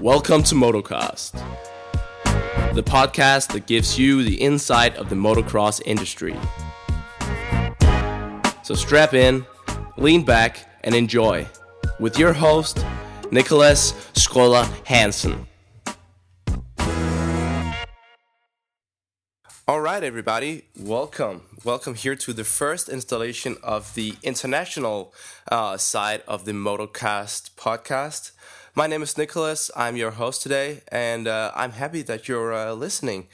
Welcome to Motocast, the podcast that gives you the insight of the motocross industry. So strap in, lean back, and enjoy with your host, Nicholas Skola Hansen. All right, everybody, welcome. Welcome here to the first installation of the international uh, side of the Motocast podcast. My name is Nicholas. I'm your host today, and uh, I'm happy that you're uh, listening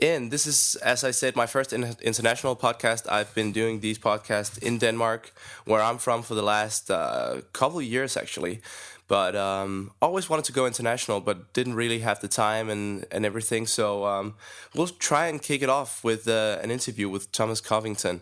in. This is, as I said, my first in- international podcast. I've been doing these podcasts in Denmark, where I'm from, for the last uh, couple of years, actually but um, always wanted to go international, but didn't really have the time and, and everything. So um, we'll try and kick it off with uh, an interview with Thomas Covington.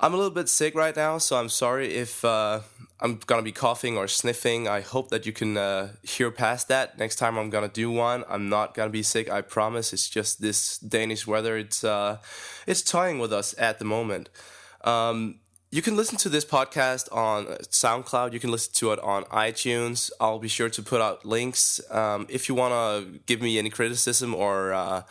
I'm a little bit sick right now, so I'm sorry if uh, I'm gonna be coughing or sniffing. I hope that you can uh, hear past that. Next time I'm gonna do one, I'm not gonna be sick. I promise. It's just this Danish weather. It's uh, it's toying with us at the moment. Um, you can listen to this podcast on SoundCloud. You can listen to it on iTunes. I'll be sure to put out links. Um, if you want to give me any criticism or uh,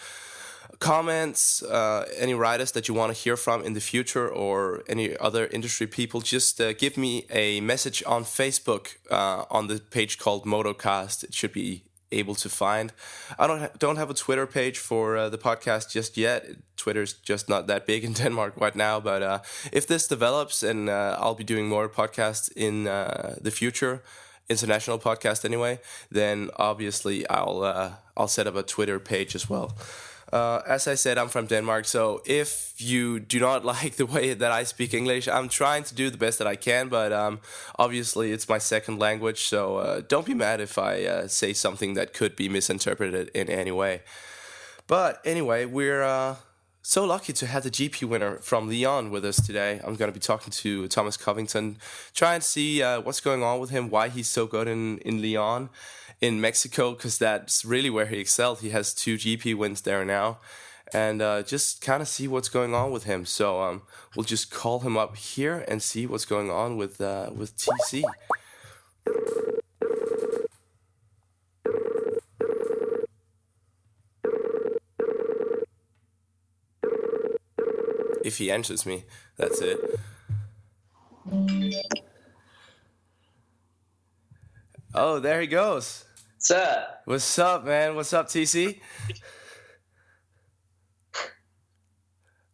comments, uh, any writers that you want to hear from in the future, or any other industry people, just uh, give me a message on Facebook uh, on the page called Motocast. It should be able to find. I don't ha- don't have a Twitter page for uh, the podcast just yet. Twitter's just not that big in Denmark right now. But uh, if this develops, and uh, I'll be doing more podcasts in uh, the future, international podcast anyway, then obviously I'll uh, I'll set up a Twitter page as well. Uh, as I said, I'm from Denmark, so if you do not like the way that I speak English, I'm trying to do the best that I can, but um, obviously it's my second language, so uh, don't be mad if I uh, say something that could be misinterpreted in any way. But anyway, we're uh, so lucky to have the GP winner from Leon with us today. I'm going to be talking to Thomas Covington, try and see uh, what's going on with him, why he's so good in, in Leon in Mexico because that's really where he excelled. He has two GP wins there now, and uh, just kind of see what's going on with him. So um, we'll just call him up here and see what's going on with uh, with TC. If he answers me, that's it. Oh, there he goes. What's up? What's up, man? What's up, TC?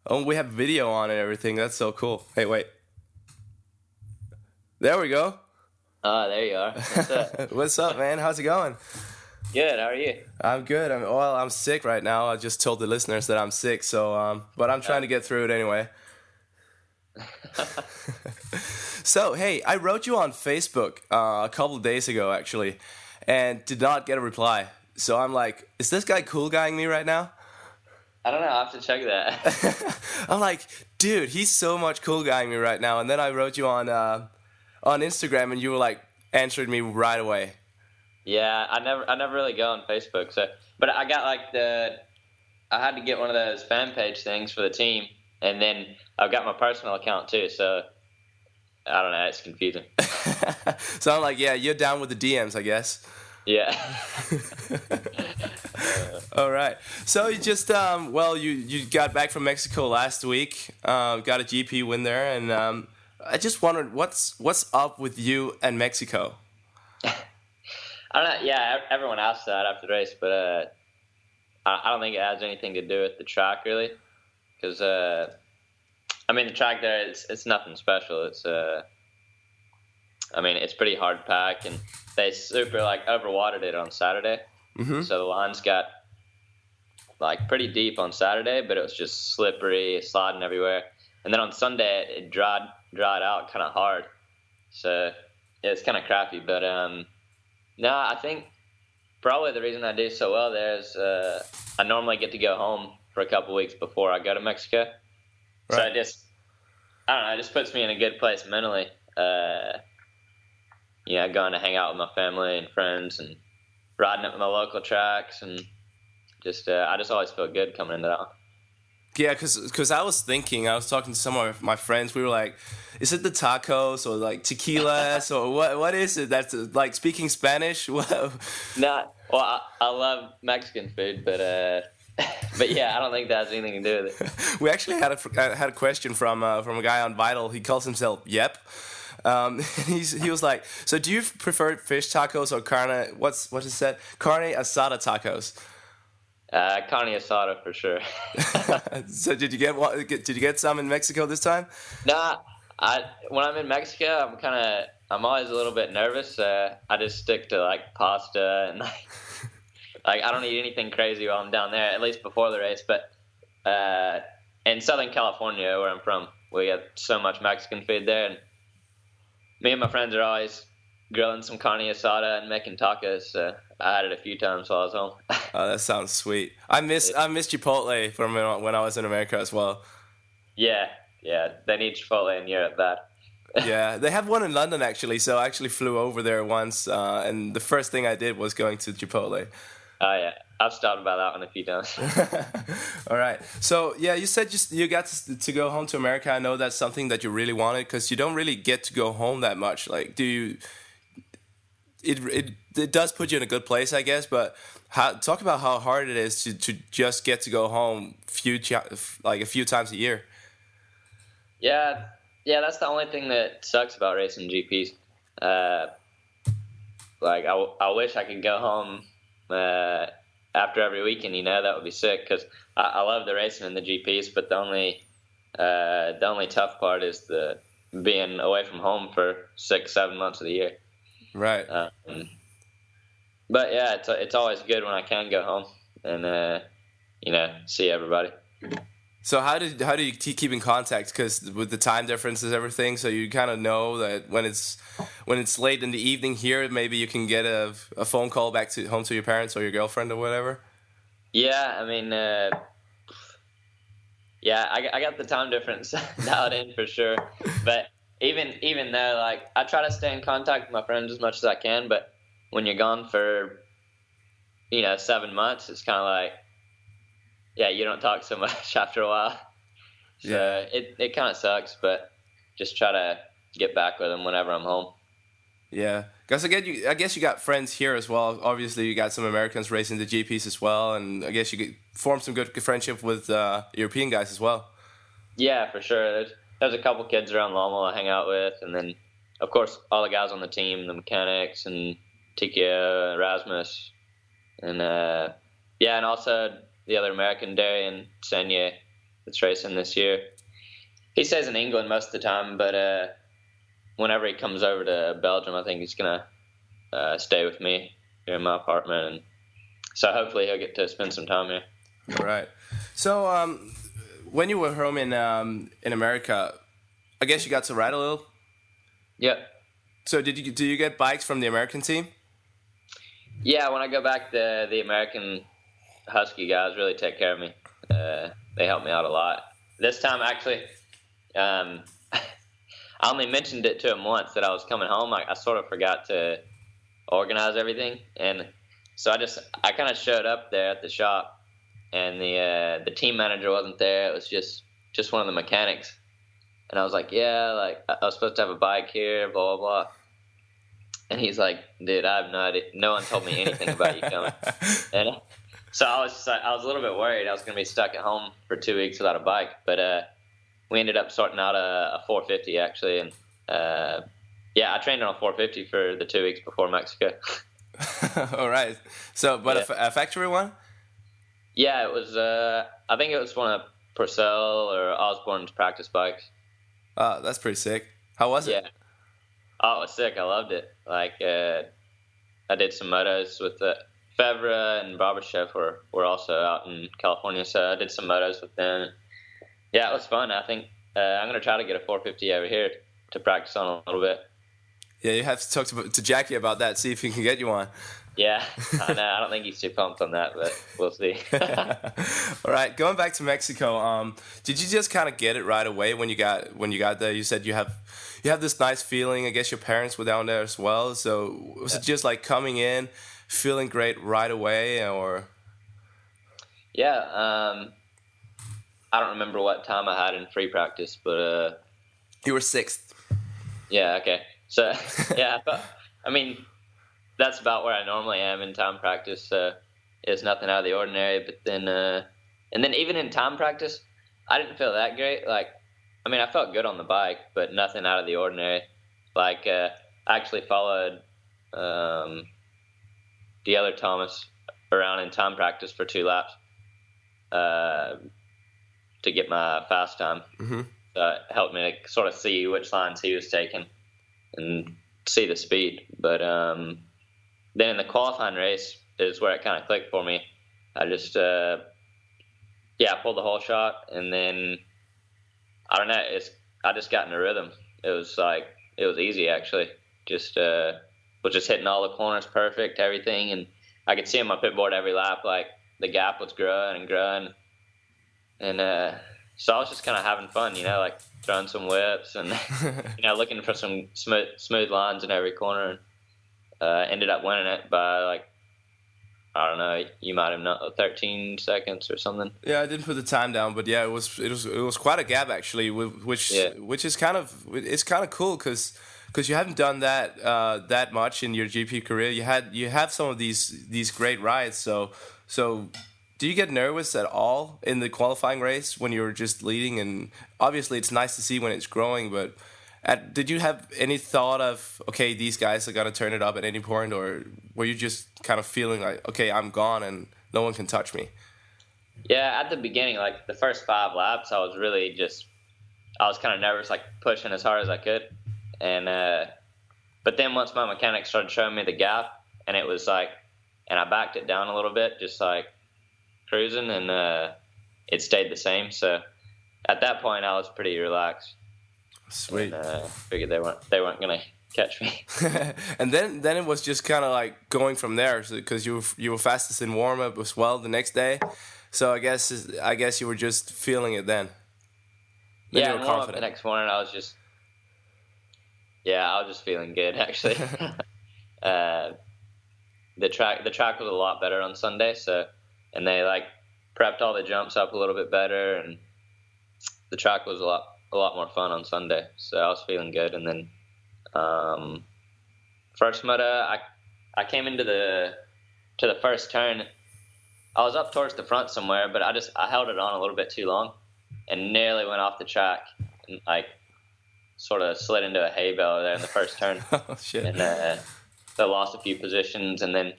Oh, we have video on and everything. That's so cool. Hey, wait. There we go. Oh, there you are. What's up? What's up, man? How's it going? Good. How are you? I'm good. I'm well. I'm sick right now. I just told the listeners that I'm sick. So, um, but I'm trying to get through it anyway. so, hey, I wrote you on Facebook uh, a couple of days ago, actually, and did not get a reply. So I'm like, is this guy cool guying me right now? I don't know. I have to check that. I'm like, dude, he's so much cool guying me right now. And then I wrote you on uh, on Instagram, and you were like, answered me right away. yeah, I never, I never really go on Facebook. So, but I got like the, I had to get one of those fan page things for the team, and then I've got my personal account too. So, I don't know. It's confusing. so I'm like, yeah, you're down with the DMs, I guess. Yeah. All right. So you just um, well, you you got back from Mexico last week. Uh, got a GP win there, and um, I just wondered what's what's up with you and Mexico. I don't know. Yeah, everyone asks that after the race, but uh, I, I don't think it has anything to do with the track really, because uh, I mean the track there it's it's nothing special. It's uh, I mean it's pretty hard pack, and they super like overwatered it on Saturday, Mhm. so the lines got like pretty deep on Saturday, but it was just slippery, sliding everywhere, and then on Sunday it, dried dried out kind of hard, so yeah, it's kind of crappy, but um. No, I think probably the reason I do so well there is uh, I normally get to go home for a couple weeks before I go to Mexico. So Right. it just, I don't know, it just puts me in a good place mentally. Uh, you know, going to hang out with my family and friends and riding up my local tracks and just, uh, I just always feel good coming into that. one. Yeah, because I was thinking, I was talking to some of my friends. We were like, "Is it the tacos or like tequilas or what? What is it? That's like speaking Spanish." no, well, I, I, love Mexican food, but uh, but yeah, I don't think that has anything to do with it. we actually had a had a question from uh, from a guy on Vital. He calls himself Yep. Um, he's, he was like, "So do you prefer fish tacos or carne? What's what is that? Carne asada tacos." Uh, carne asada for sure. so did you get what? Did you get some in Mexico this time? Nah, I when I'm in Mexico, I'm kind of I'm always a little bit nervous. Uh, I just stick to like pasta and like like I don't eat anything crazy while I'm down there. At least before the race, but uh, in Southern California, where I'm from, we get so much Mexican food there, and me and my friends are always grilling some carne asada and making tacos. So I had it a few times while I was home. oh, that sounds sweet. I miss I miss Chipotle from when I was in America as well. Yeah, yeah, they need Chipotle in Europe bad. yeah, they have one in London actually. So I actually flew over there once, uh, and the first thing I did was going to Chipotle. Oh yeah, I've stopped about that one a few times. All right. So yeah, you said just you got to, to, go home to America. I know that's something that you really wanted because you don't really get to go home that much. Like, do you? It it it does put you in a good place, I guess. But how, talk about how hard it is to, to just get to go home few like a few times a year. Yeah, yeah, that's the only thing that sucks about racing GPs. Uh, like I, I wish I could go home uh, after every weekend. You know that would be sick because I, I, love the racing and the GPs, but the only uh, the only tough part is the being away from home for six, seven months of the year. Right. Um, but yeah, it's it's always good when I can go home and uh, you know see everybody. So how did how do you keep in contact? Because with the time differences, everything, so you kind of know that when it's when it's late in the evening here, maybe you can get a, a phone call back to home to your parents or your girlfriend or whatever. Yeah, I mean, uh, yeah, I, I got the time difference dialed in for sure. But even even though, like, I try to stay in contact with my friends as much as I can, but when you're gone for you know seven months, it's kind of like yeah, you don't talk so much after a while. So yeah. it it kind of sucks, but just try to get back with them whenever I'm home. Yeah, because I guess you I guess you got friends here as well. Obviously, you got some Americans racing the GPs as well, and I guess you could form some good friendship with uh, European guys as well. Yeah, for sure. There's there's a couple kids around Lommel I hang out with, and then of course all the guys on the team, the mechanics and TKO, Rasmus, and uh, yeah, and also the other American, Darian Sanayei, that's racing this year. He stays in England most of the time, but uh, whenever he comes over to Belgium, I think he's gonna uh, stay with me here in my apartment, and so hopefully he'll get to spend some time here. All right. So um, when you were home in um, in America, I guess you got to ride a little. Yep. So did you do you get bikes from the American team? Yeah, when I go back, the the American Husky guys really take care of me. Uh, they help me out a lot. This time, actually, um, I only mentioned it to him once that I was coming home. I, I sort of forgot to organize everything, and so I just I kind of showed up there at the shop, and the uh, the team manager wasn't there. It was just just one of the mechanics, and I was like, yeah, like I was supposed to have a bike here, blah blah blah. And he's like, dude, I have no idea. No one told me anything about you coming. And so I was just I was a little bit worried I was going to be stuck at home for two weeks without a bike, but uh, we ended up sorting out a, a 450 actually, and uh, yeah, I trained on a 450 for the two weeks before Mexico. All right. So, but yeah. a, a, factory one? Yeah, it was. Uh, I think it was one of Purcell or Osborne's practice bikes. Oh, that's pretty sick. How was it? Yeah. Oh, it was sick. I loved it. Like, uh, I did some motos with it Febvre and Bobryshev were, were also out in California, so I did some motos with them. Yeah, it was fun. I think uh, I'm going to try to get a 450 over here to practice on a little bit. Yeah, you have to talk to, to Jacky about that, see if he can get you on. Yeah, I know. I don't think he's too pumped on that, but we'll see. All right, going back to Mexico, um, did you just kind of get it right away when you got when you got there? You said you have you have this nice feeling. I guess your parents were down there as well. So was yeah. it just like coming in? Feeling great right away, or? Yeah, um, I don't remember what time I had in free practice, but uh, you were sixth. Yeah. Okay. So yeah, I, thought, I mean, that's about where I normally am in time practice. Uh, it's nothing out of the ordinary. But then, uh, and then even in time practice, I didn't feel that great. Like, I mean, I felt good on the bike, but nothing out of the ordinary. Like, uh, I actually followed um, the other Thomas around in time practice for two laps uh, to get my fast time. Mm-hmm. So it helped me to sort of see which lines he was taking and see the speed. But um, then in the qualifying race is where it kind of clicked for me. I just, uh, yeah, I pulled the whole shot, and then I don't know. It's I just got in a rhythm. It was like it was easy actually. Just uh, was just hitting all the corners perfect, everything, and I could see on my pit board every lap like the gap was growing and growing, and uh, so I was just kind of having fun, you know, like throwing some whips and you know looking for some smooth smooth lines in every corner, and uh, ended up winning it by like I don't know, you might have known 13 seconds or something. Yeah, I didn't put the time down, but yeah, it was it was it was quite a gap actually, which yeah. which is kind of it's kind of cool because because you haven't done that uh, that much in your GP career. You had you have some of these these great rides, so so. Do you get nervous at all in the qualifying race when you're just leading? And obviously, it's nice to see when it's growing, but at, did you have any thought of okay, these guys are gonna turn it up at any point, or were you just kind of feeling like okay, I'm gone and no one can touch me? Yeah, at the beginning, like the first five laps, I was really just I was kind of nervous, like pushing as hard as I could, and uh, but then once my mechanic started showing me the gap, and it was like, and I backed it down a little bit, just like cruising, and uh, it stayed the same. So at that point, I was pretty relaxed. Sweet. And, uh, figured they weren't they weren't gonna catch me. and then then it was just kind of like going from there because so, you were, you were fastest in warm up as well the next day. So I guess I guess you were just feeling it then. then yeah, warm up the next morning I was just yeah I was just feeling good actually. uh, the track the track was a lot better on Sunday, so and they like prepped all the jumps up a little bit better, and the track was a lot a lot more fun on Sunday. So I was feeling good, and then um, first moto, I I came into the to the first turn. I was up towards the front somewhere, but I just I held it on a little bit too long, and nearly went off the track, and like sort of slid into a hay bale there in the first turn. oh shit! And uh, so lost a few positions, and then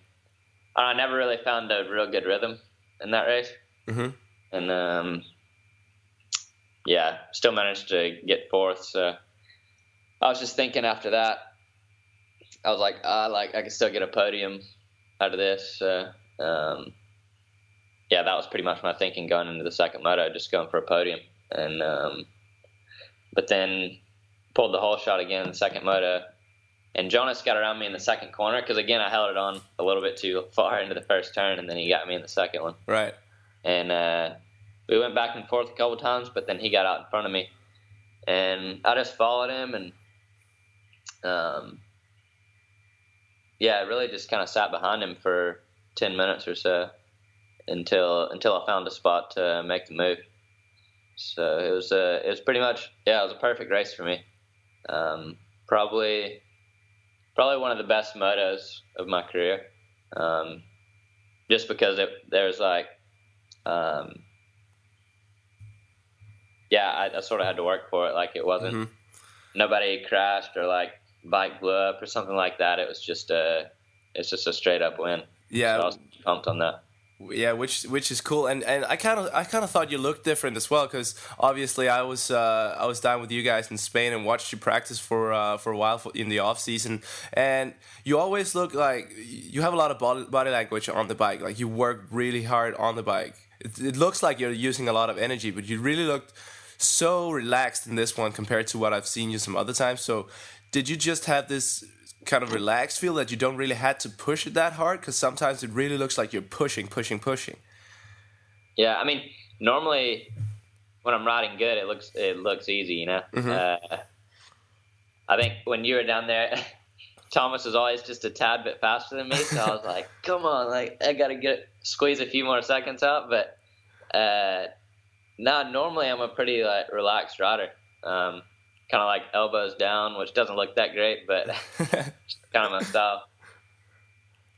I never really found a real good rhythm in that race. Mm-hmm. And um, yeah, still managed to get fourth. So I was just thinking after that, I was like, uh, like I could still get a podium out of this. Uh, um, yeah, that was pretty much my thinking going into the second moto, just going for a podium. And um, but then pulled the whole shot again in the second moto, and Jonass got around me in the second corner because again I held it on a little bit too far into the first turn, and then he got me in the second one. Right. And uh, we went back and forth a couple times, but then he got out in front of me, and I just followed him, and um, yeah, I really just kind of sat behind him for ten minutes or so until until I found a spot to make the move. So it was uh, it was pretty much yeah, it was a perfect race for me. Um, probably probably one of the best motos of my career, um, just because it, there's like um, yeah, I, I, sort of had to work for it. Like it wasn't mm-hmm. nobody crashed or like bike blew up or something like that. It was just a it's just a straight up win. Yeah, so I was pumped on that. Yeah, which which is cool, and and I kind of I kind of thought you looked different as well because obviously I was uh, I was down with you guys in Spain and watched you practice for uh, for a while in the off season, and you always look like you have a lot of body, body language on the bike. Like you work really hard on the bike. It, it looks like you're using a lot of energy, but you really looked so relaxed in this one compared to what I've seen you some other times. So, did you just have this kind of relaxed feel that you don't really had to push it that hard? Because sometimes it really looks like you're pushing, pushing, pushing. Yeah, I mean, normally when I'm riding good, it looks it looks easy, you know. Mm-hmm. Uh, I think when you were down there. Thomas was always just a tad bit faster than me, so I was like, "Come on, like I gotta get squeeze a few more seconds out." But uh, no, normally I'm a pretty like relaxed rider. Um, kind of like elbows down, which doesn't look that great, but kind of my style.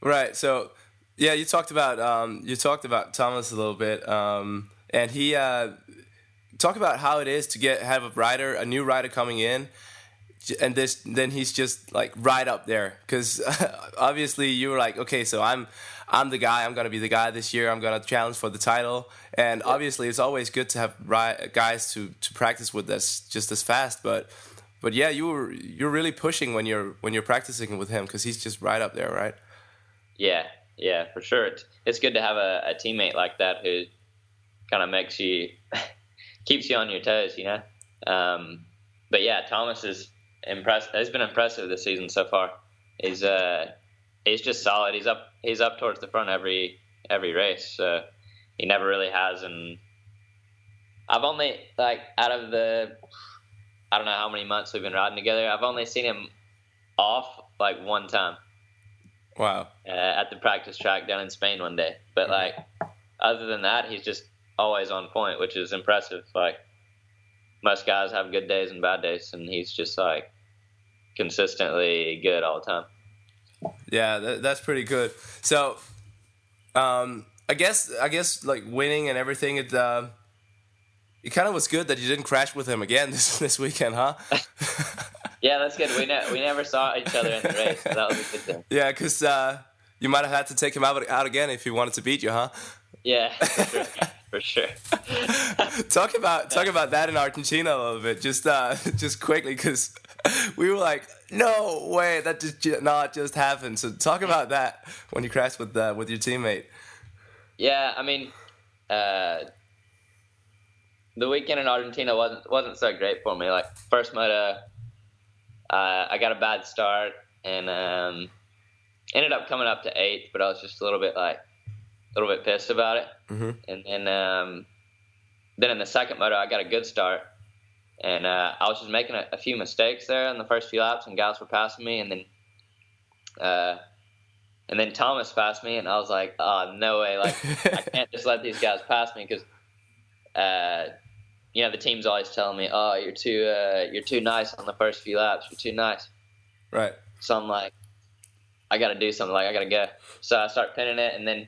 Right. So, yeah, you talked about um, you talked about Thomas a little bit, um, and he uh, talk about how it is to get have a rider, a new rider coming in, and this then he's just like right up there because obviously you were like, okay, so I'm I'm the guy. I'm gonna be the guy this year. I'm gonna challenge for the title, and yeah. obviously it's always good to have ri- guys to to practice with us just as fast, but. But yeah, you were you're really pushing when you're when you're practicing with him because he's just right up there, right? Yeah, yeah, for sure. It's, it's good to have a, a teammate like that who kind of makes you keeps you on your toes, you know. Um, but yeah, Thomas is impressive. He's been impressive this season so far. He's uh, he's just solid. He's up he's up towards the front every every race. So he never really has. And I've only like out of the I don't know how many months we've been riding together. I've only seen him off like one time. Wow. Uh, at the practice track down in Spain one day. But like, other than that, he's just always on point, which is impressive. Like, most guys have good days and bad days, and he's just like consistently good all the time. Yeah, that, that's pretty good. So, um, I guess I guess like winning and everything, it uh, it kind of was good that you didn't crash with him again this this weekend, huh? Yeah, that's good. We ne- we never saw each other in the race. So that was a good thing. Yeah, because uh, you might have had to take him out out again if he wanted to beat you, huh? Yeah, for sure. talk about talk about that in Argentina a little bit, just uh, just quickly, because we were like, no way, that just not just happened. So talk about that when you crashed with uh, with your teammate. Yeah, I mean, uh, the weekend in Argentina wasn't wasn't so great for me. Like first moto uh, I got a bad start and um, ended up coming up to eighth, but I was just a little bit like a little bit pissed about it. Mm-hmm. And then um, then in the second moto, I got a good start, and uh, I was just making a, a, few mistakes there in the first few laps, and guys were passing me, and then. Uh, and then Thomas passed me, and I was like, "Oh no way! Like I can't just let these guys pass me because uh, you know, the team's always telling me, "Oh, you're too uh, you're too nice on the first few laps. You're too nice." Right. So I'm like, I got to do something. Like I got to go. So I start pinning it, and then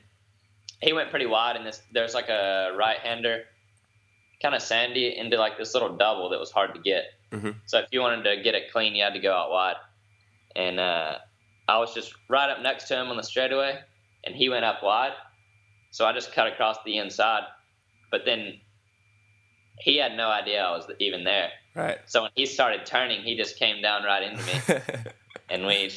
he went pretty wide. And this there's like a right hander, kind of sandy into like this little double that was hard to get. Mm-hmm. So if you wanted to get it clean, you had to go out wide. And uh, I was just right up next to him on the straightaway, and he went up wide. So I just cut across the inside. But then he had no idea I was even there. Right. So when he started turning, he just came down right into me, and we,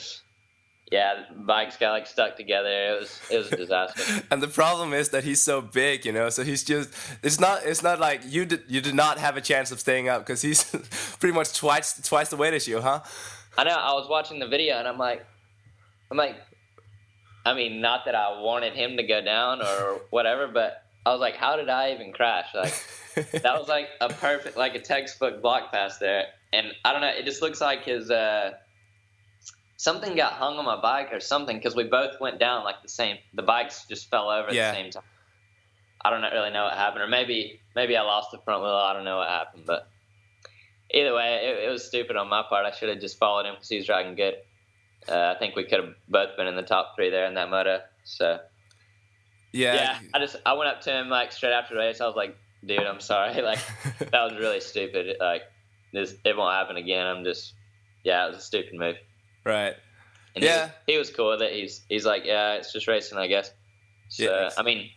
yeah, bikes got like stuck together. It was it was a disaster. and the problem is that he's so big, you know. So he's just it's not it's not like you did you did not have a chance of staying up because he's pretty much twice twice the weight as you, huh? I know. I was watching the video and I'm like, I'm like, I mean, not that I wanted him to go down or whatever, but I was like, how did I even crash? Like that was like a perfect, like a textbook block pass there. And I don't know, it just looks like his uh, something got hung on my bike or something because we both went down like the same. The bikes just fell over yeah. at the same time. I don't really know what happened, or maybe maybe I lost the front wheel. I don't know what happened, but either way, it, it was stupid on my part. I should have just followed him because he was driving good. Uh, I think we could have both been in the top three there in that moto. So yeah, yeah. I just I went up to him like straight after the race. I was like, dude, I'm sorry. Like that was really stupid. Like this, it won't happen again. I'm just, yeah, it was a stupid move. Right. And yeah. He was, he was cool with it. He's he's like, yeah, it's just racing, I guess. So yeah, I mean,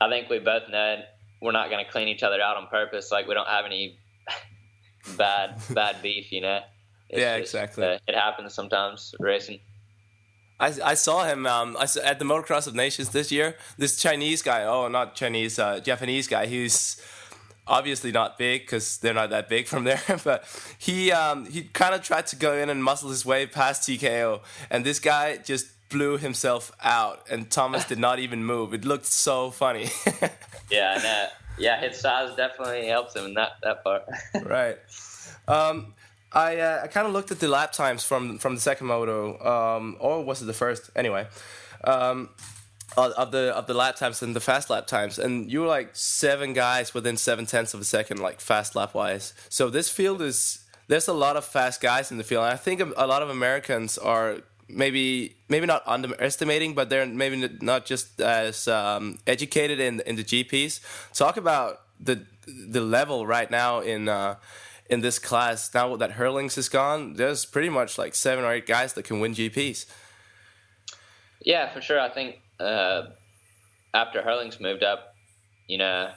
I think we both know we're not going to clean each other out on purpose. Like we don't have any bad bad beef, you know. It's yeah, just, exactly. Uh, it happens sometimes racing. I, I saw him um, I saw, at the Motocross of Nations this year. This Chinese guy, oh, not Chinese, uh, Japanese guy. He's obviously not big because they're not that big from there. but he um, he kind of tried to go in and muscle his way past TKO, and this guy just blew himself out, and Thomas did not even move. It looked so funny. yeah, and, yeah, his size definitely helps him in that that part. right. Um, I uh, I kind of looked at the lap times from from the second moto, um, or was it the first? Anyway, um, of the of the lap times and the fast lap times, and you were like seven guys within seven tenths of a second, like fast lap wise. So this field is there's a lot of fast guys in the field. And I think a lot of Americans are maybe maybe not underestimating, but they're maybe not just as um, educated in in the GPs. Talk about the the level right now in. Uh, in this class, now that Herlings is gone, there's pretty much like seven or eight guys that can win GPs. Yeah, for sure. I think uh, after Herlings moved up, you know,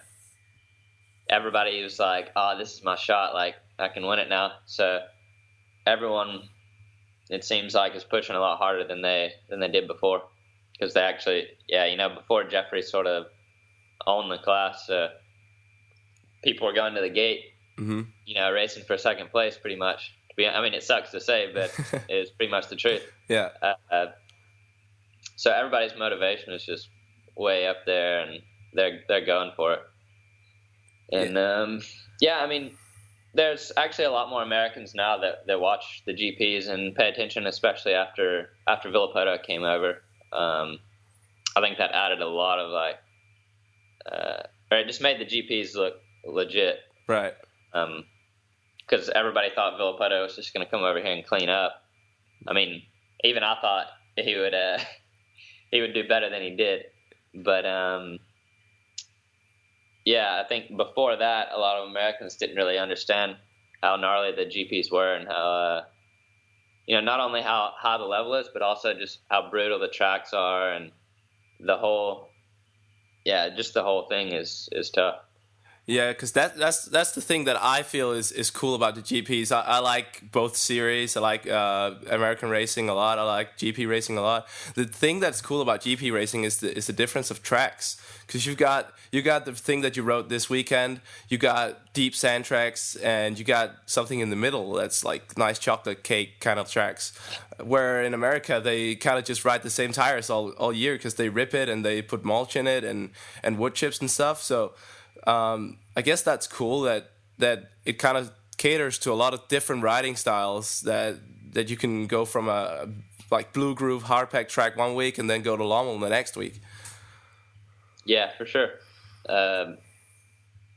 everybody was like, "Oh, this is my shot. Like, I can win it now." So everyone, it seems like, is pushing a lot harder than they than they did before, because they actually, yeah, you know, before Jeffrey sort of owned the class, uh, people were going to the gate, mm-hmm. you know, racing for second place, pretty much. I mean, it sucks to say, but it's pretty much the truth. Yeah. Uh, uh, so everybody's motivation is just way up there, and they're they're going for it. And yeah, um, yeah I mean, there's actually a lot more Americans now that, that watch the GPs and pay attention, especially after after Villopoto came over. Um, I think that added a lot of like, uh, or it just made the GPs look legit, right? Because um, everybody thought Villopoto was just going to come over here and clean up. I mean, even I thought he would. Uh, he would do better than he did. But um, yeah, I think before that, a lot of Americans didn't really understand how gnarly the GPs were and how uh, you know not only how high the level is, but also just how brutal the tracks are and the whole yeah, just the whole thing is is tough. Yeah, because that that's that's the thing that I feel is, is cool about the GPs. I, I like both series. I like uh, American racing a lot. I like GP racing a lot. The thing that's cool about GP racing is the is the difference of tracks. Because you've got you got the thing that you wrote this weekend. You got deep sand tracks, and you got something in the middle that's like nice chocolate cake kind of tracks. Where in America they kind of just ride the same tires all all year because they rip it and they put mulch in it and and wood chips and stuff. So um, I guess that's cool that that it kind of caters to a lot of different riding styles that that you can go from a like blue groove hard pack track one week and then go to Lommel the next week. Yeah, for sure. Um,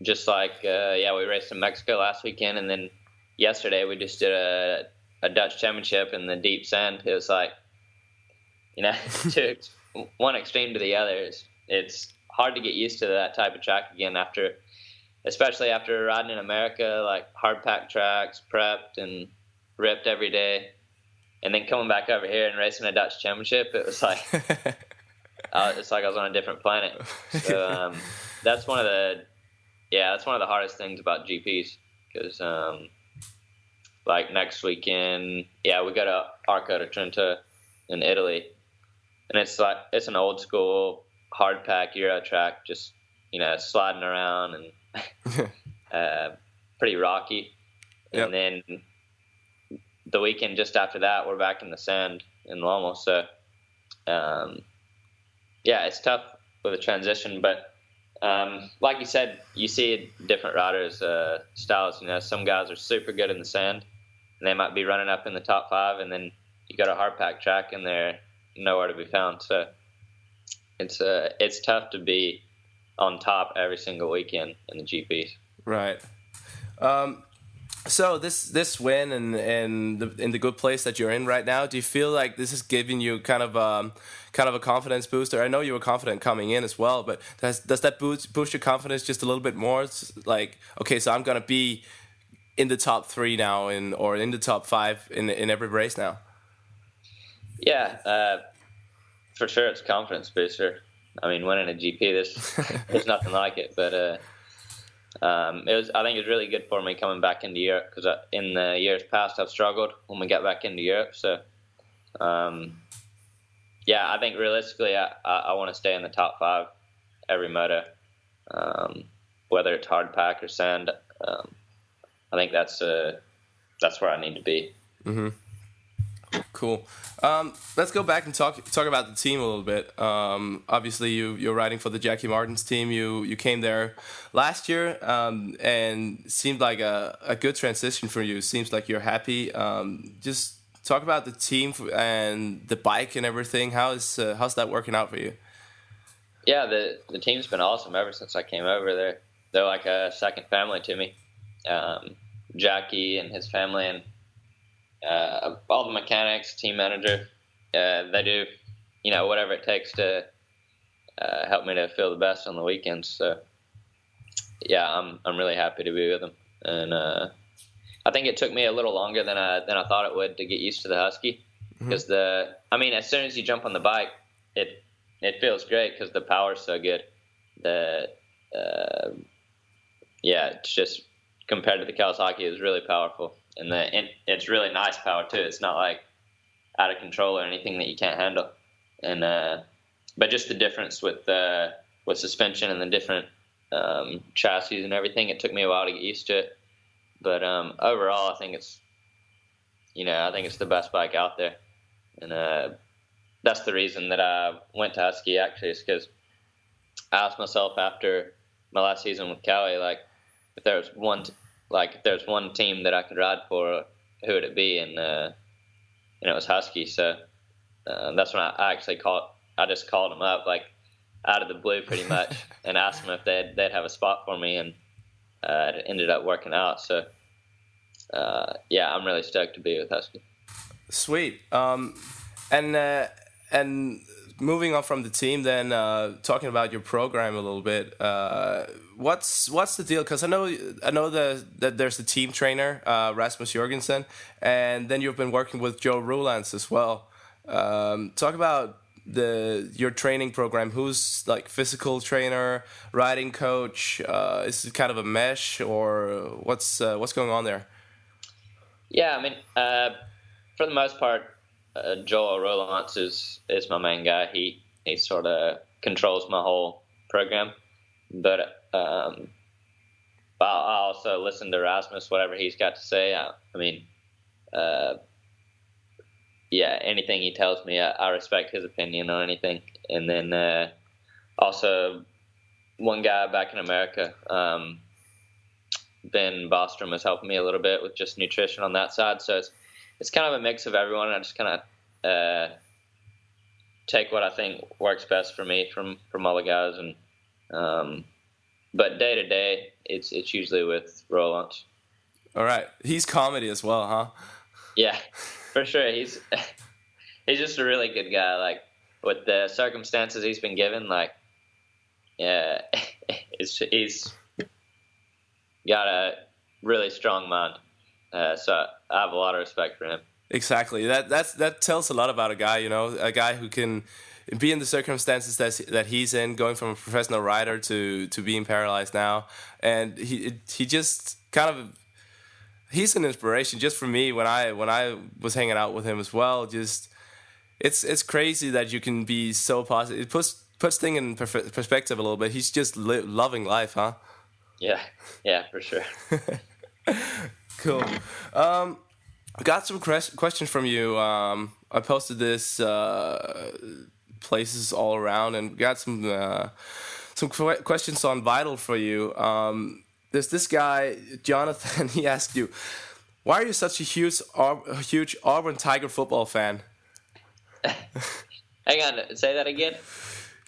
just like uh, yeah, we raced in Mexico last weekend, and then yesterday we just did a a Dutch championship in the deep sand. It was like you know, to one extreme to the other. It's, it's hard to get used to that type of track again after, especially after riding in America, like hard pack tracks, prepped and ripped every day, and then coming back over here and racing a Dutch Championship. It was like, uh, it's like I was on a different planet. So um, that's one of the, yeah, that's one of the hardest things about GPs because, um, like next weekend, yeah, we go to Arco di Trento in Italy, and it's like it's an old school hard pack Euro track, just you know sliding around and uh, pretty rocky. Yep. And then the weekend just after that, we're back in the sand in Lommel. So um, yeah, it's tough with a transition, but um, like you said, you see different riders' uh, styles. You know, some guys are super good in the sand, and they might be running up in the top five, and then you got a hard pack track, and they're nowhere to be found. So it's uh, it's tough to be on top every single weekend in the GPs. Right. Um, so this this win and and the, in the good place that you're in right now, do you feel like this is giving you kind of um, kind of a confidence booster? I know you were confident coming in as well, but does does that boost boost your confidence just a little bit more? It's like okay, so I'm gonna be in the top three now, in or in the top five in in every race now. Yeah, uh, for sure, it's confidence booster. I mean, winning a GP, there's there's nothing like it. But uh, um, it was, I think it was really good for me coming back into Europe because in the years past I've struggled when we get back into Europe. So, um, yeah, I think realistically, I, I, I want to stay in the top five every moto, um, whether it's hard pack or sand. Um, I think that's uh, that's where I need to be. Mm-hmm. Cool. Um, let's go back and talk talk about the team a little bit. Um, obviously, you you're riding for the Jacky Martens team. You you came there last year um, and seemed like a, a good transition for you. Seems like you're happy. Um, just talk about the team and the bike and everything. How is uh, how's that working out for you? Yeah, the the team's been awesome ever since I came over. They're they're like a second family to me. Um, Jacky and his family and uh, all the mechanics, team manager, uh, they do, you know, whatever it takes to uh, help me to feel the best on the weekends. So, yeah, I'm I'm really happy to be with them, and uh, I think it took me a little longer than I than I thought it would to get used to the Husky, because mm-hmm. the I mean, as soon as you jump on the bike, it it feels great because the power's so good. The uh, yeah, it's just compared to the Kawasaki, is really powerful, and the and it's really nice power too. It's not like out of control or anything that you can't handle, and uh, but just the difference with the with suspension and the different um, chassis and everything. It took me a while to get used to it, but um, overall, I think it's you know I think it's the best bike out there, and uh, that's the reason that I went to Husky actually is because I asked myself after my last season with Kawi like if there was one like if there's one team that I could ride for, who would it be? And uh, and it was Husky. So uh, that's when I, I actually called. I just called them up like out of the blue, pretty much, and asked them if they'd they'd have a spot for me, and uh, it ended up working out. So uh, yeah, I'm really stoked to be with Husky. Sweet. Um, and uh, and moving on from the team, then uh, talking about your program a little bit. Uh, what's what's the deal? Because I know I know the, that there's a team trainer, uh, Rasmus Jorgensen, and then you've been working with Joel Roelants as well. Um, talk about the your training program. Who's like physical trainer, riding coach? Uh, is it kind of a mesh, or what's uh, what's going on there? Yeah, I mean, uh, for the most part, uh, Joel Roelants is is my main guy. He he sort of controls my whole program, but um, I also listen to Rasmus, whatever he's got to say. I, I mean, uh, yeah, anything he tells me, I, I, respect his opinion on anything. And then uh, also one guy back in America, um, Ben Bostrom, is helping me a little bit with just nutrition on that side. So it's it's kind of a mix of everyone. I just kind of uh, take what I think works best for me from from all the guys, and um, but day to day, it's it's usually with Roland. All right, he's comedy as well, huh? Yeah, for sure. He's he's just a really good guy. Like with the circumstances he's been given, like yeah, he's he's got a really strong mind. Uh, so I have a lot of respect for him. Exactly. That that's that tells a lot about a guy. You know, a guy who can be in the circumstances that that he's in, going from a professional rider to to being paralyzed now, and he he just kind of he's an inspiration just for me when I when I was hanging out with him as well. Just it's it's crazy that you can be so positive. It puts puts thing in perspective a little bit. He's just li- loving life, huh? Yeah, yeah, for sure. cool. Um, got some questions from you. Um, I posted this uh, places all around and got some uh, some questions on Vital for you. Um, there's this guy Jonathan. He asked you, "Why are you such a huge a huge Auburn Tiger football fan?" Hang on, say that again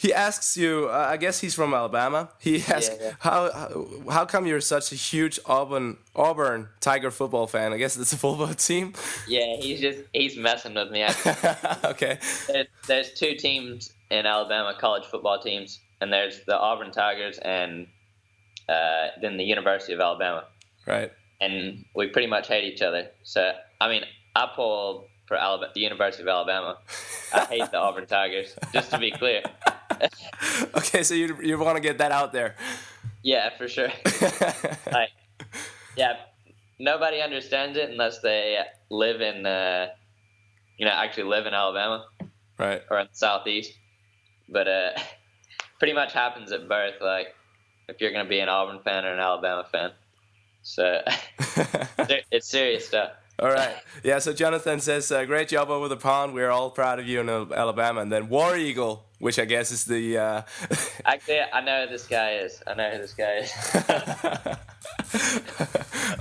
he asks you. Uh, I guess he's from Alabama. He asks yeah, yeah. how, how how come you're such a huge Auburn Auburn Tiger football fan? I guess it's a football team. Yeah, he's just he's messing with me. okay. There's, there's two teams in Alabama, college football teams, and there's the Auburn Tigers and uh, then the University of Alabama. Right. And we pretty much hate each other. So I mean, I pull for Alabama, the University of Alabama. I hate the Auburn Tigers. Just to be clear. okay, so you you want to get that out there? Yeah, for sure. like, yeah, nobody understands it unless they live in, uh, you know, actually live in Alabama, right, or in the southeast. But uh, pretty much happens at birth. Like, if you're going to be an Auburn fan or an Alabama fan, so it's serious stuff. All right. Yeah, so Jonathan says, uh, great job over the pond. We're all proud of you in Alabama. And then War Eagle, which I guess is the. Uh... Actually, I know who this guy is. I know who this guy is.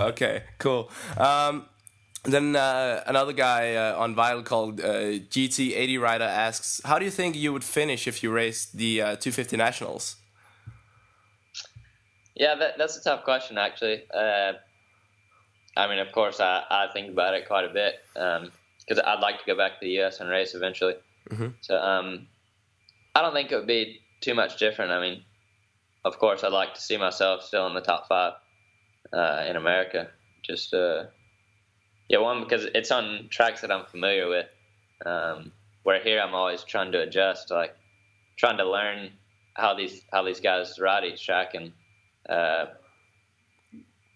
okay, cool. Um, then uh, another guy uh, on Vital called uh, GT80 Rider asks, "How do you think you would finish if you raced the uh, 250 Nationals?" Yeah, that, that's a tough question, actually. I mean, of course, I, I think about it quite a bit because um, I'd like to go back to the U.S. and race eventually. Mm-hmm. So um, I don't think it would be too much different. I mean, of course, I'd like to see myself still in the top five uh, in America. Just uh, yeah, one because it's on tracks that I'm familiar with. Um, where here I'm always trying to adjust, like trying to learn how these how these guys ride each track. And uh,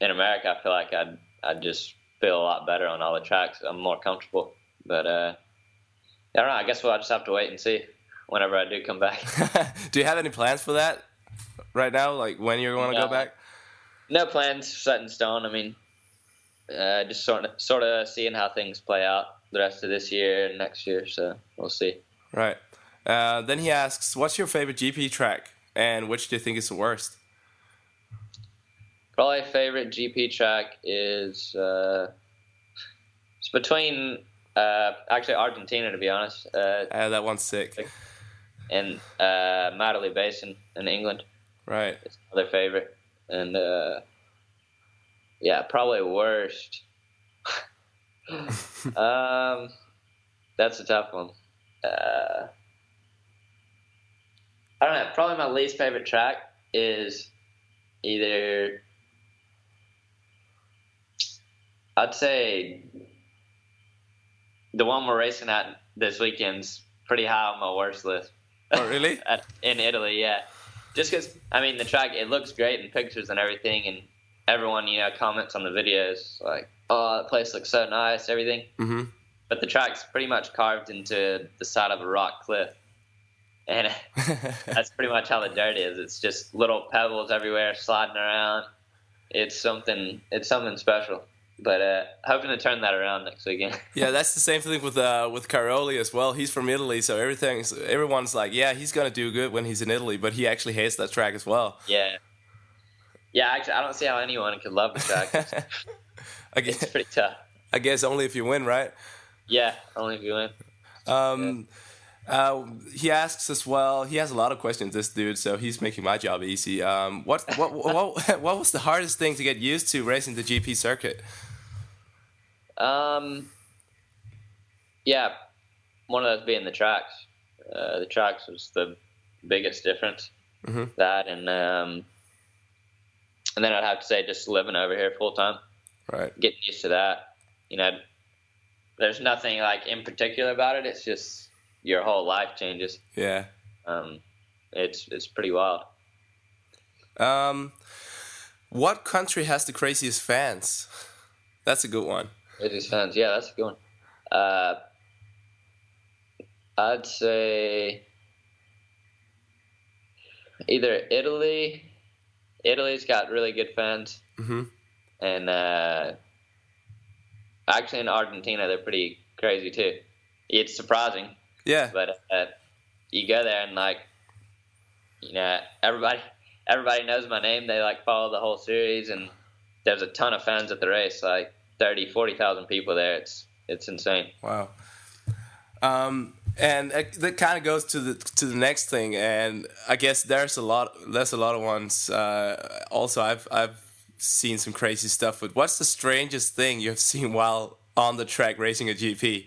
in America, I feel like I'd I'd just feel a lot better on all the tracks. I'm more comfortable. But uh, I don't know. I guess we'll just have to wait and see whenever I do come back. do you have any plans for that right now? Like when you're going to no, go back? No plans set in stone. I mean, uh, just sort of sort of seeing how things play out the rest of this year and next year. So we'll see. Right. Uh, then he asks, "What's your favorite GP track, and which do you think is the worst?" Probably favorite GP track is uh, it's between uh, actually Argentina to be honest. Uh, that one's sick. And uh, Matterley Basin in England. Right. It's another favorite, and uh, yeah, probably worst. um, that's a tough one. Uh, I don't know. Probably my least favorite track is either I'd say the one we're racing at this weekend's pretty high on my worst list. Oh, really? in Italy, yeah. Just because I mean the track, it looks great in pictures and everything, and everyone you know comments on the videos like, "Oh, that place looks so nice," everything. Mm-hmm. But the track's pretty much carved into the side of a rock cliff, and that's pretty much how the dirt is. It's just little pebbles everywhere sliding around. It's something. It's something special. But uh, hoping to turn that around next weekend. yeah, that's the same thing with uh, with Cairoli as well. He's from Italy, so everything's everyone's like, yeah, he's gonna do good when he's in Italy, but he actually hates that track as well. Yeah, yeah, actually, I don't see how anyone could love the track. I guess, it's pretty tough. I guess only if you win, right? Yeah, only if you win. Um, uh, he asks as well. He has a lot of questions, this dude. So he's making my job easy. Um, what what what what was the hardest thing to get used to racing the GP circuit? Um, yeah, one of those being the tracks. Uh, the tracks was the biggest difference. Mm-hmm. That and um, and then I'd have to say just living over here full time, right? Getting used to that. You know, there's nothing like in particular about it. It's just your whole life changes. Yeah. Um, it's it's pretty wild. Um, what country has the craziest fans? That's a good one. Craziest fans, yeah, that's a good one. Uh, I'd say either Italy Italy's got really good fans, mm-hmm. and uh, actually in Argentina they're pretty crazy too. It's surprising, yeah. But uh, you go there and like, you know, everybody everybody knows my name. They like follow the whole series, and there's a ton of fans at the race, like 30, 40,000 people there. It's it's insane. Wow. Um, and that kind of goes to the to the next thing and i guess there's a lot there's a lot of ones uh, also i've i've seen some crazy stuff but what's the strangest thing you've seen while on the track racing a gp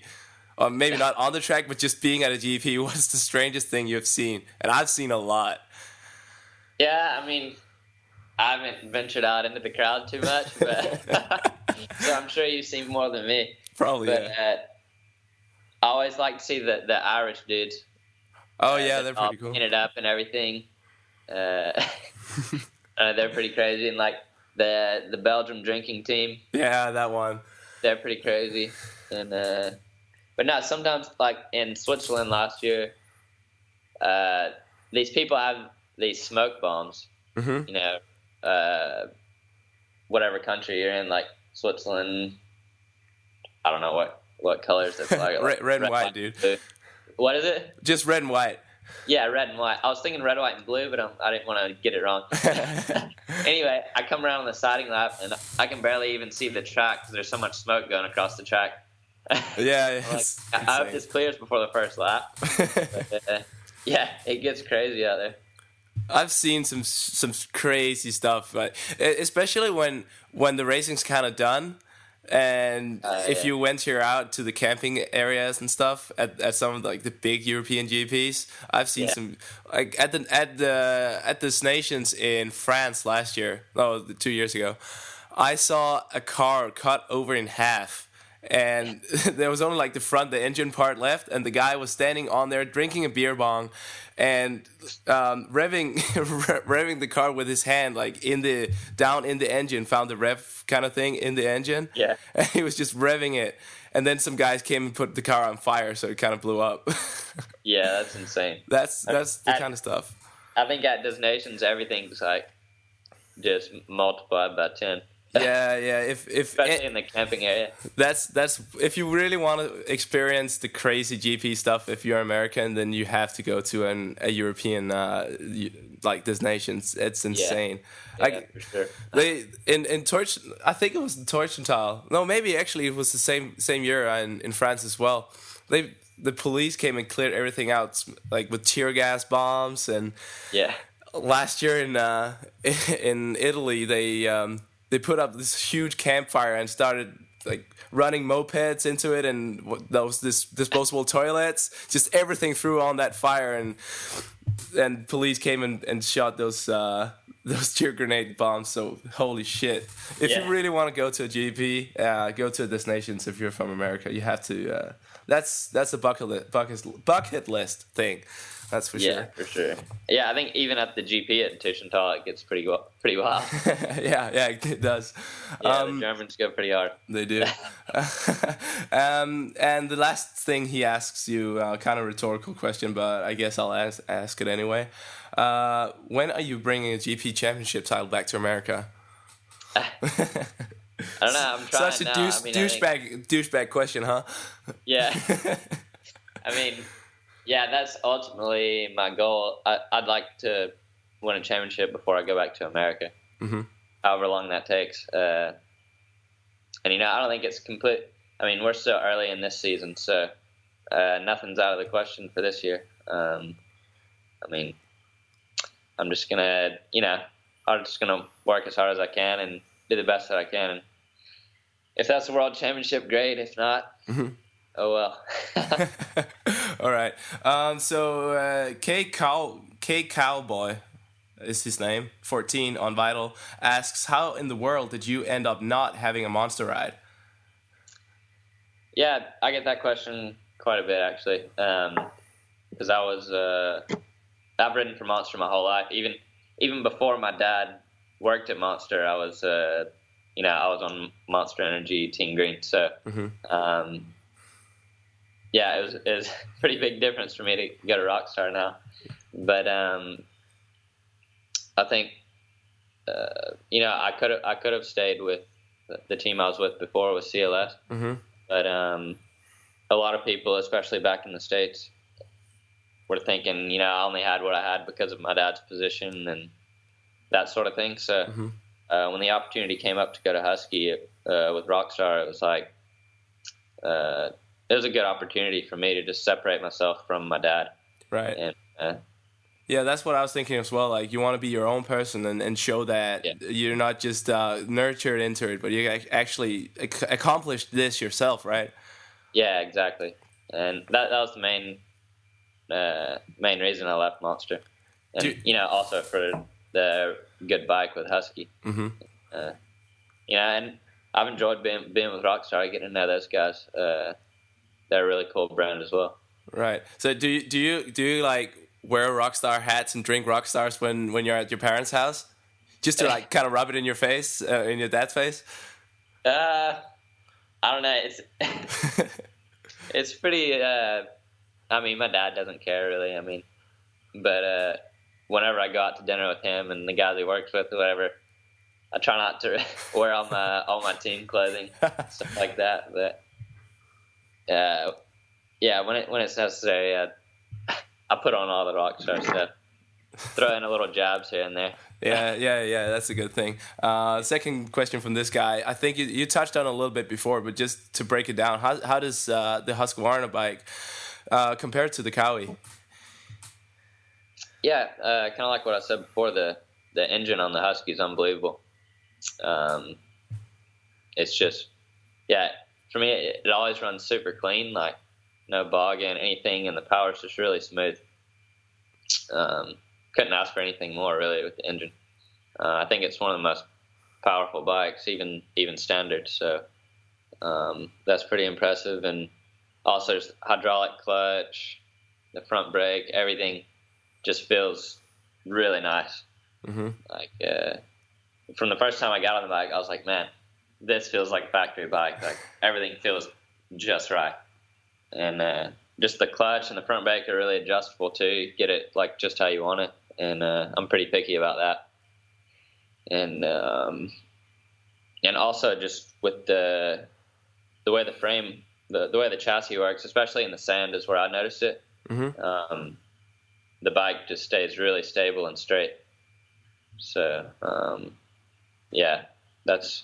or maybe not on the track but just being at a gp what's the strangest thing you've seen and i've seen a lot yeah i mean i haven't ventured out into the crowd too much but so i'm sure you've seen more than me probably but, yeah. Uh, I always like to see the the Irish dudes. Oh uh, yeah, they're pretty cool. Painted up and everything. Uh, uh, they're pretty crazy, and like the the Belgium drinking team. Yeah, that one. They're pretty crazy, and uh, but no, sometimes like in Switzerland last year, uh, these people have these smoke bombs. Mm-hmm. You know, uh, whatever country you're in, like Switzerland. I don't know what what colors the flag? red, red, and white, dude. What is it? Just red and white. Yeah, red and white. I was thinking red, white, and blue, but I'm, I did not want to get it wrong. anyway, I come around on the sighting lap, and I can barely even see the track because there's so much smoke going across the track. yeah, like, I hope this clears before the first lap. but, uh, yeah, it gets crazy out there. I've seen some some crazy stuff, but especially when when the racing's kind of done, and uh, if yeah. you venture out to the camping areas and stuff at, at some of the, like the big European GPs, I've seen yeah. some like at the at the at the nations in France last year, oh, two years ago. I saw a car cut over in half and there was only like the front, the engine part left, and the guy was standing on there drinking a beer bong and um, revving revving the car with his hand, like in the down in the engine, found the rev kind of thing in the engine. Yeah, and he was just revving it, and then some guys came and put the car on fire, so it kind of blew up. yeah, that's insane. That's that's the kind of stuff. I think at des Nations, everything's like just multiplied by ten yeah, yeah. If if especially in the camping area. That's that's if you really want to experience the crazy GP stuff. If you're American, then you have to go to an a European uh, like this nations. It's insane. Yeah, like, for sure. They in in Torch. I think it was Teutschenthal. No, maybe actually it was the same same year in in France as well. They the police came and cleared everything out, like with tear gas bombs and yeah. Last year in uh, in Italy, they um, they put up this huge campfire and started like running mopeds into it and those this disposable toilets. Just everything threw on that fire and and police came and, and shot those uh, those tear grenade bombs. So holy shit. If yeah. you really want to go to a gp uh, go to des Nations if you're from america you have to uh, that's that's a bucket list, bucket, bucket list thing that's for yeah, sure. Yeah, for sure. Yeah, I think even at the GP at Teutschenthal, it gets pretty pretty wild. yeah, yeah, it does. Yeah, um, the Germans go pretty hard. They do. um, and the last thing he asks you, uh, kind of rhetorical question, but I guess I'll ask, ask it anyway. Uh, when are you bringing a GP championship title back to America? I don't know. I'm trying Such a now. douche, I mean, douchebag, think... douchebag question, huh? Yeah. I mean, yeah, that's ultimately my goal. I, would like to win a championship before I go back to America, mm-hmm. however long that takes. Uh, and you know, I don't think it's complete. I mean, we're still early in this season, so uh, nothing's out of the question for this year. Um, I mean, I'm just gonna, you know, I'm just gonna work as hard as I can and do the best that I can. And if that's the world championship, great. If not, mm-hmm. Oh well. All right. Um, so uh, K Cow K Cowboy is his name. Fourteen on Vital asks, "How in the world did you end up not having a monster ride?" Yeah, I get that question quite a bit actually, because um, I was uh, I've ridden for Monster my whole life. Even even before my dad worked at Monster, I was uh, you know I was on Monster Energy Team Green. So. Mm-hmm. Um, yeah, it was it was a pretty big difference for me to go to Rockstar now. But um, I think uh, you know I could I could have stayed with the team I was with before with CLS, mm-hmm. but um, a lot of people, especially back in the states, were thinking you know I only had what I had because of my dad's position and that sort of thing. So mm-hmm. uh, when the opportunity came up to go to Husky uh, with Rockstar, it was like uh, it was a good opportunity for me to just separate myself from my dad. Right. And, uh, yeah, that's what I was thinking as well. Like, you want to be your own person and, and show that yeah. you're not just uh, nurtured into it, but you actually ac- accomplished this yourself, right? Yeah, exactly. And that, that was the main uh, main reason I left Monster. And, you, you, know, also for the good bike with Husky. Mm-hmm. Uh, you know, and I've enjoyed being being with Rockstar, getting to know those guys. They're a really cool brand as well. Right. So do you do you do you like wear rockstar hats and drink rockstars when when you're at your parents' house, just to like kind of rub it in your face, uh, in your dad's face? Uh, I don't know. It's it's pretty. Uh, I mean, my dad doesn't care really. I mean, but uh, whenever I go out to dinner with him and the guys he works with or whatever, I try not to wear all my all my team clothing, stuff like that. But uh, yeah, when it when it's necessary, uh, I put on all the rock star stuff. Throw in a little jabs here and there. yeah, yeah, yeah. That's a good thing. Uh, second question from this guy. I think you, you touched on a little bit before, but just to break it down, how how does uh, the Husqvarna bike uh, compare to the Kawi? Yeah, uh, kind of like what I said before. The the engine on the Husky is unbelievable. Um, it's just, yeah, for me, it, it always runs super clean, like no bogging, anything, and the power's just really smooth. Um, couldn't ask for anything more really with the engine. Uh, I think it's one of the most powerful bikes, even even standard. So um, that's pretty impressive. And also just hydraulic clutch, the front brake, everything just feels really nice. Mm-hmm. Like uh, from the first time I got on the bike, I was like, man, this feels like a factory bike. Like everything feels just right, and uh, just the clutch and the front brake are really adjustable too. Get it like just how you want it, and uh, I'm pretty picky about that. And um, and also just with the the way the frame, the the way the chassis works, especially in the sand, is where I noticed it. Mm-hmm. Um, the bike just stays really stable and straight. So um, yeah, that's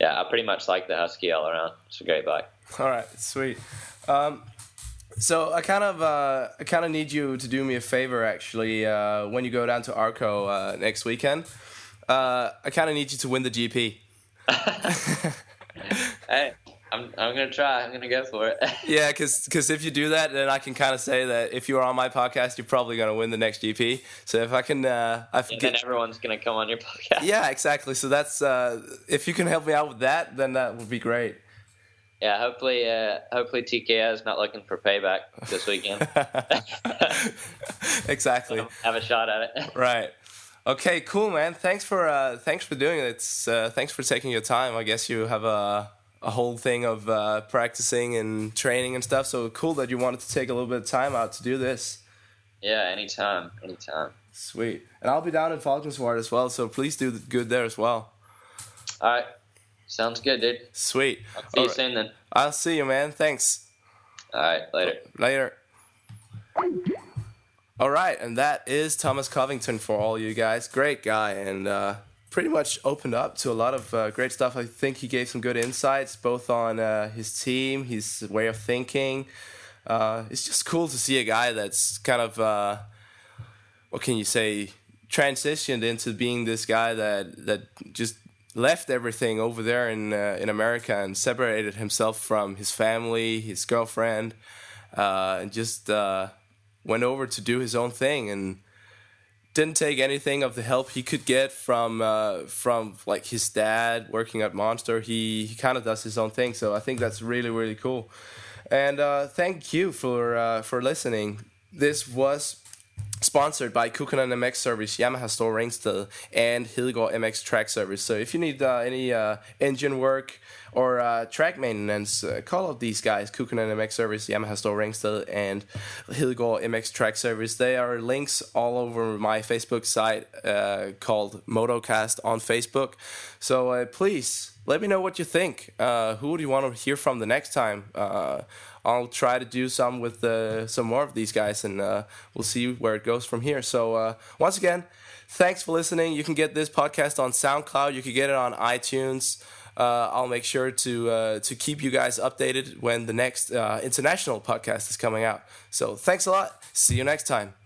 yeah. I pretty much like the Husky all around. It's a great bike. All right, sweet. Um, so I kind of uh, I kind of need you to do me a favor actually uh, when you go down to Arco uh, next weekend. Uh, I kind of need you to win the GP. hey, I'm I'm gonna try. I'm gonna go for it. yeah, because because if you do that, then I can kind of say that if you are on my podcast, you're probably gonna win the next GP. So if I can, uh, I and then everyone's gonna come on your podcast. Yeah, exactly. So that's uh, if you can help me out with that, then that would be great. Yeah, hopefully, uh, hopefully TKO is not looking for payback this weekend. exactly. So have a shot at it. right. Okay. Cool, man. Thanks for uh, thanks for doing it. It's uh, thanks for taking your time. I guess you have a a whole thing of uh, practicing and training and stuff. So cool that you wanted to take a little bit of time out to do this. Yeah, anytime, anytime. Sweet. And I'll be down in Valkenswaard as well. So please do good there as well. All right. Sounds good, dude. Sweet. I'll see All you right. soon then. I'll see you, man. Thanks. All right. Later. Later. All right, and that is Thomas Covington for all you guys. Great guy, and uh, pretty much opened up to a lot of uh, great stuff. I think he gave some good insights, both on uh, his team, his way of thinking. Uh, it's just cool to see a guy that's kind of, uh, what can you say, transitioned into being this guy that that just left everything over there in uh, in America and separated himself from his family, his girlfriend, uh, and just went over to do his own thing and didn't take anything of the help he could get from uh, from like his dad working at Monster. He, he kind of does his own thing, so I think that's really really cool. And uh, thank you for uh, for listening. This was sponsored by Kukkonen MX Service, Yamaha Store Ringsted, and Hedegaard MX Track Service. So if you need uh, any uh, engine work or uh, track maintenance, uh, call up these guys, Kukkonen MX Service, Yamaha Store Ringsted, and Hedegaard MX Track Service. They are links all over my Facebook site uh, called Motocast on Facebook. So uh, please let me know what you think. who do you want to hear from the next time? I'll try to do some with uh, some more of these guys, and uh, we'll see where it goes from here. So uh, once again, thanks for listening. You can get this podcast on SoundCloud. You can get it on iTunes. Uh, I'll make sure to uh, to keep you guys updated when the next uh, international podcast is coming out. So thanks a lot. See you next time.